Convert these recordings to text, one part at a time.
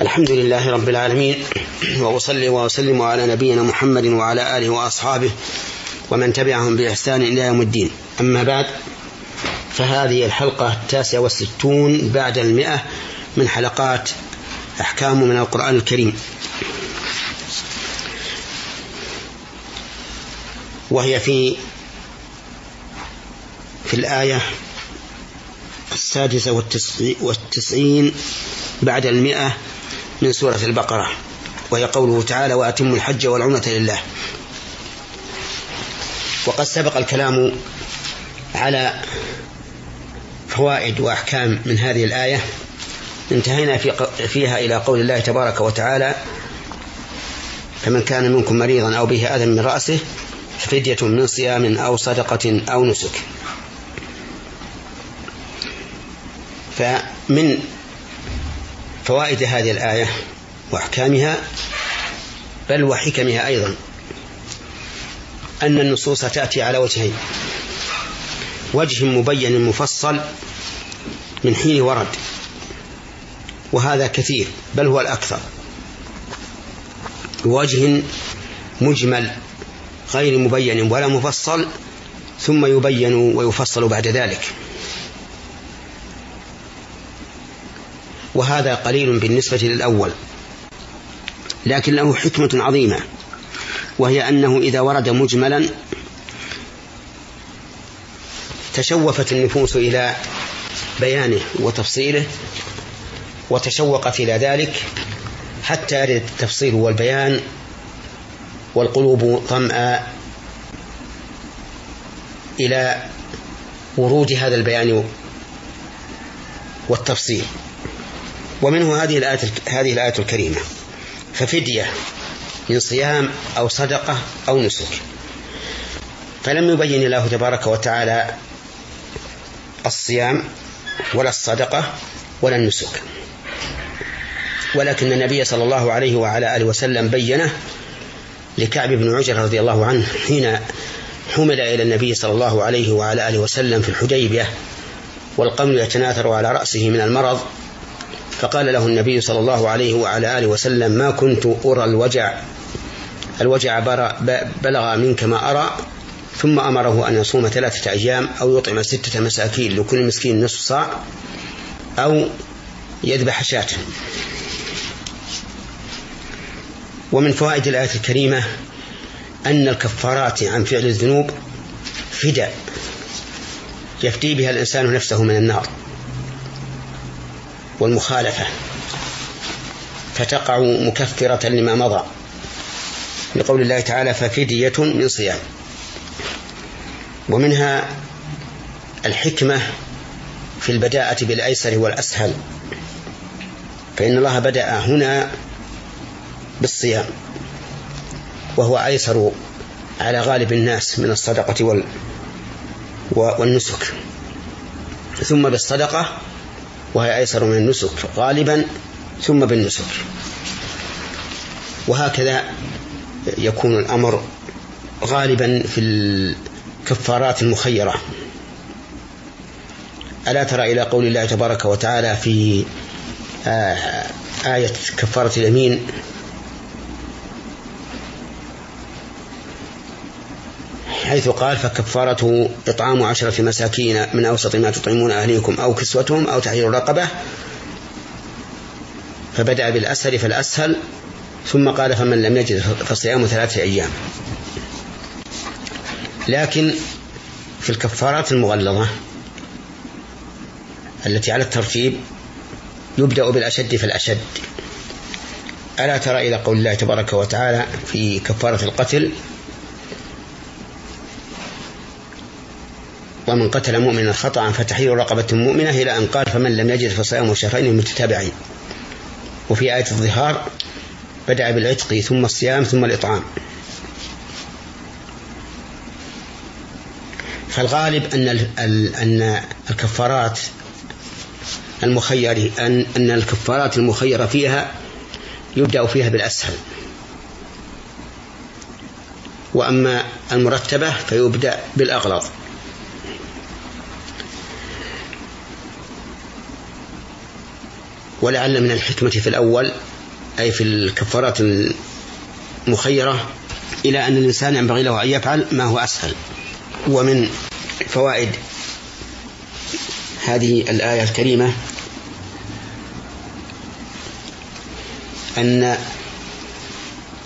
الحمد لله رب العالمين وأصلي وأسلم على نبينا محمد وعلى آله وأصحابه ومن تبعهم بإحسان إلى يوم الدين. أما بعد فهذه الحلقة التاسعة والستون بعد المئة من حلقات أحكام من القرآن الكريم. وهي في في الآية السادسة والتسعين بعد المئة من سورة البقرة وهي قوله تعالى وأتم الحج والعمرة لله. وقد سبق الكلام على فوائد وأحكام من هذه الآية انتهينا في فيها إلى قول الله تبارك وتعالى فمن كان منكم مريضا أو به أذى من رأسه ففدية من صيام أو صدقة أو نسك. فمن فوائد هذه الآية وأحكامها بل وحكمها أيضا أن النصوص تأتي على وجهين. وجه مبين مفصل من حين ورد وهذا كثير بل هو الأكثر. وجه مجمل غير مبين ولا مفصل ثم يبين ويفصل بعد ذلك. وهذا قليل بالنسبة للأول. لكن له حكمة عظيمة وهي أنه إذا ورد مجملا تشوفت النفوس إلى بيانه وتفصيله وتشوقت إلى ذلك حتى يرد التفصيل والبيان والقلوب ظمأ إلى ورود هذا البيان والتفصيل. ومنه هذه الآية هذه الآية الكريمة. ففدية من صيام أو صدقة أو نسك. فلم يبين الله تبارك وتعالى الصيام ولا الصدقة ولا النسك. ولكن النبي صلى الله عليه وعلى آله وسلم بينه لكعب بن عجر رضي الله عنه حين حمل إلى النبي صلى الله عليه وعلى آله وسلم في الحديبية والقمل يتناثر على رأسه من المرض فقال له النبي صلى الله عليه وعلى آله وسلم ما كنت أرى الوجع. الوجع بلغ منك ما أرى ثم أمره أن يصوم ثلاثة أيام أو يطعم ستة مساكين لكل مسكين نصف صاع أو يذبح شاة. ومن فوائد الآية الكريمة أن الكفارات عن فعل الذنوب فداء يفدي بها الإنسان نفسه من النار. والمخالفة فتقع مكفرة لما مضى لقول الله تعالى ففدية من صيام. ومنها الحكمة في البداءة بالأيسر والأسهل فإن الله بدأ هنا بالصيام وهو أيسر على غالب الناس من الصدقة وال والنسك. ثم بالصدقة وهي أيسر من النسك غالبا ثم بالنسك. وهكذا يكون الأمر غالبا في الكفارات المخيرة. ألا ترى إلى قول الله تبارك وتعالى في آه، آية كفارة اليمين حيث قال فكفارته إطعام عشرة مساكين من أوسط ما تطعمون أهليكم أو كسوتهم أو تحرير رقبة. فبدأ بالأسهل فالأسهل ثم قال فمن لم يجد فصيام ثلاثة أيام. لكن في الكفارات المغلظة التي على الترتيب يبدأ بالأشد فالأشد. ألا ترى إلى قول الله تبارك وتعالى في كفارة القتل ومن قتل مؤمنا خطأ فتحرير رقبة مؤمنة إلى أن قال فمن لم يجد فصيام شهرين متتابعين. وفي آية الظهار بدأ بالعتق ثم الصيام ثم الإطعام. فالغالب أن أن الكفارات المخير أن أن الكفارات المخيرة فيها يبدأ فيها بالأسهل. وأما المرتبة فيبدأ بالأغلظ. ولعل من الحكمة في الأول أي في الكفارات المخيرة إلى أن الإنسان ينبغي له أن يفعل ما هو أسهل. ومن فوائد هذه الآية الكريمة أن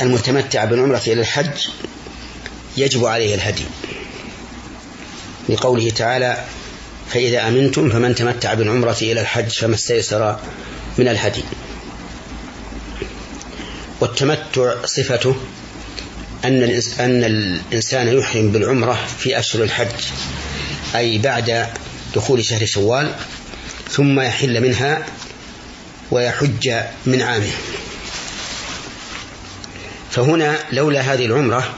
المتمتع بالعمرة إلى الحج يجب عليه الهدي. لقوله تعالى فإذا أمنتم فمن تمتع بالعمرة إلى الحج فما استيسر من الهدي. والتمتع صفته أن أن الإنسان يحرم بالعمرة في أشهر الحج أي بعد دخول شهر شوال ثم يحل منها ويحج من عامه. فهنا لولا هذه العمرة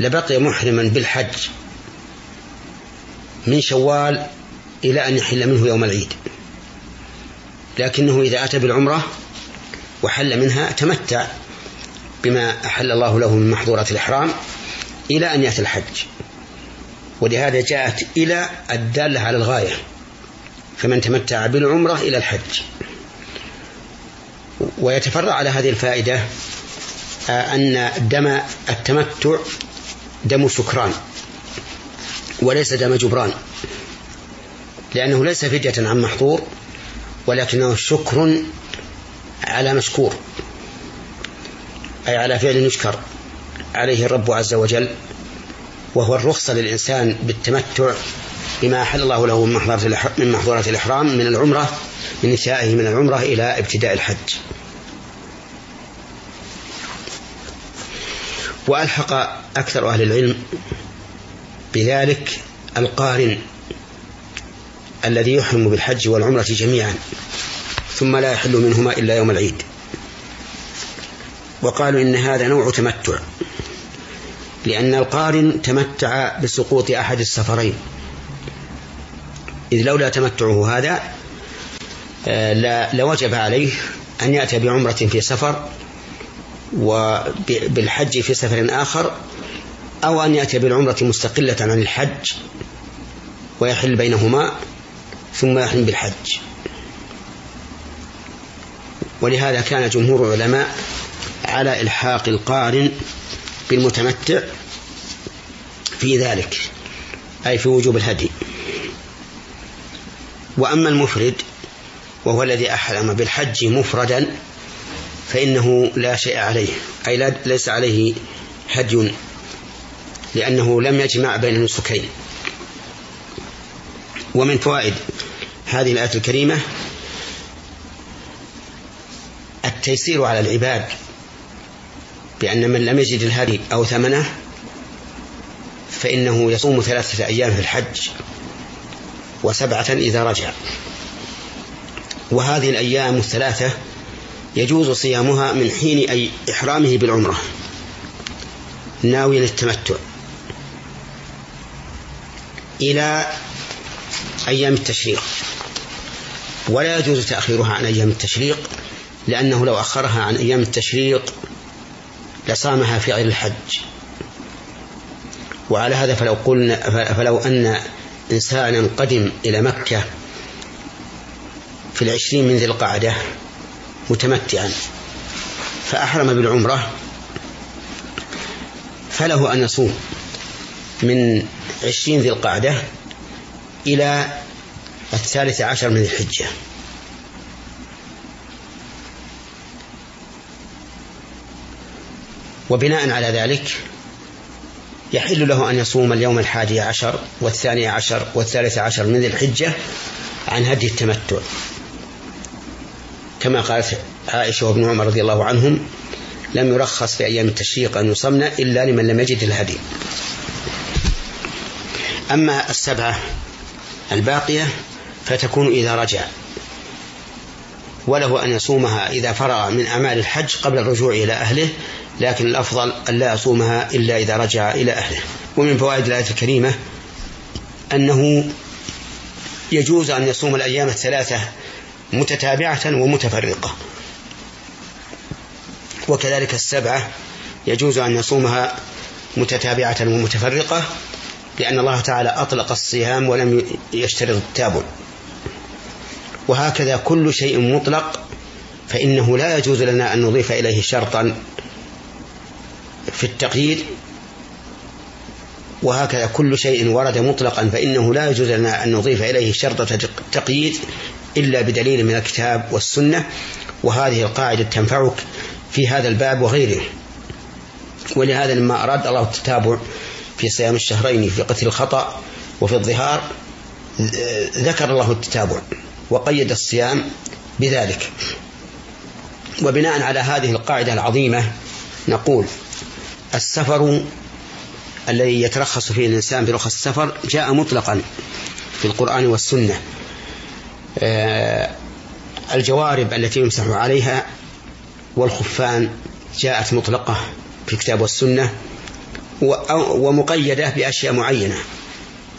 لبقي محرما بالحج. من شوال إلى أن يحل منه يوم العيد. لكنه إذا أتى بالعمرة وحل منها تمتع بما أحل الله له من محظورات الإحرام إلى أن يأتي الحج. ولهذا جاءت إلى الدالة على الغاية. فمن تمتع بالعمرة إلى الحج. ويتفرع على هذه الفائدة آه، أن دم التمتع دم شكران وليس دم جبران. لأنه ليس فدية عن محظور ولكنه شكر على مشكور أي على فعل يشكر عليه الرب عز وجل وهو الرخصة للإنسان بالتمتع بما أحل الله له من محظورات من الإحرام من العمرة من نسائه من العمرة إلى ابتداء الحج. وألحق أكثر أهل العلم بذلك القارن الذي يحرم بالحج والعمرة جميعا ثم لا يحل منهما إلا يوم العيد. وقالوا إن هذا نوع تمتع لأن القارن تمتع بسقوط أحد السفرين. إذ لولا تمتعه هذا آه، لوجب عليه أن يأتي بعمرة في سفر وبالحج في سفر آخر أو أن يأتي بالعمرة مستقلة عن الحج ويحل بينهما ثم يحرم بالحج. ولهذا كان جمهور العلماء على إلحاق القارن بالمتمتع في ذلك أي في وجوب الهدي. وأما المفرد وهو الذي أحرم بالحج مفردا فإنه لا شيء عليه أي ليس عليه هدي لأنه لم يجمع بين النسكين ومن فوائد هذه الآية الكريمة التيسير على العباد بأن من لم يجد الهدي أو ثمنه فإنه يصوم ثلاثة أيام في الحج وسبعة إذا رجع. وهذه الأيام الثلاثة يجوز صيامها من حين أي إحرامه بالعمرة ناويا التمتع إلى أيام التشريق. ولا يجوز تأخيرها عن أيام التشريق لأنه لو أخرها عن أيام التشريق لصامها في غير الحج. وعلى هذا فلو قلنا فلو أن إنسانا قدم إلى مكة في العشرين من ذي القعدة متمتعا فأحرم بالعمرة فله أن يصوم. من عشرين ذي القعدة إلى الثالث عشر من الحجة. وبناء على ذلك يحل له أن يصوم اليوم الحادي عشر والثاني عشر والثالث عشر من ذي الحجة عن هدي التمتع. كما قالت عائشة وابن عمر رضي الله عنهم لم يرخص في أيام التشريق أن يصمن إلا لمن لم يجد الهدي. أما السبعة الباقية فتكون إذا رجع وله أن يصومها إذا فرغ من أعمال الحج قبل الرجوع إلى أهله لكن الأفضل أن لا يصومها إلا إذا رجع إلى أهله. ومن فوائد الآية الكريمة أنه يجوز أن يصوم الأيام الثلاثة متتابعة ومتفرقة. وكذلك السبعة يجوز أن يصومها متتابعة ومتفرقة لأن الله تعالى أطلق الصيام ولم يشترط التابع. وهكذا كل شيء مطلق فإنه لا يجوز لنا أن نضيف إليه شرطا في التقييد. وهكذا كل شيء ورد مطلقا فإنه لا يجوز لنا أن نضيف إليه شرط تقييد إلا بدليل من الكتاب والسنة. وهذه القاعدة تنفعك في هذا الباب وغيره. ولهذا لما أراد الله التتابع في صيام الشهرين في قتل الخطأ وفي الظهار ذكر الله التتابع وقيد الصيام بذلك. وبناء على هذه القاعدة العظيمة نقول السفر الذي يترخص فيه الإنسان برخص السفر جاء مطلقا في القرآن والسنة. آه، الجوارب التي يمسح عليها والخفان جاءت مطلقة في الكتاب والسنة. ومقيدة بأشياء معينة.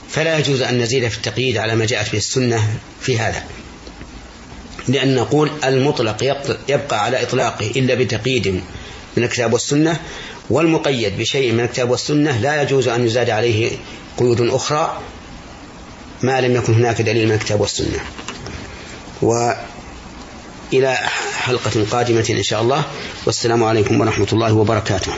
فلا يجوز أن نزيد في التقييد على ما جاءت به السنة في هذا. لأن نقول المطلق يبقى على إطلاقه إلا بتقييد من الكتاب والسنة والمقيد بشيء من الكتاب والسنة لا يجوز أن يزاد عليه قيود أخرى ما لم يكن هناك دليل من الكتاب والسنة. وإلى حلقة قادمة إن شاء الله. والسلام عليكم ورحمة الله وبركاته.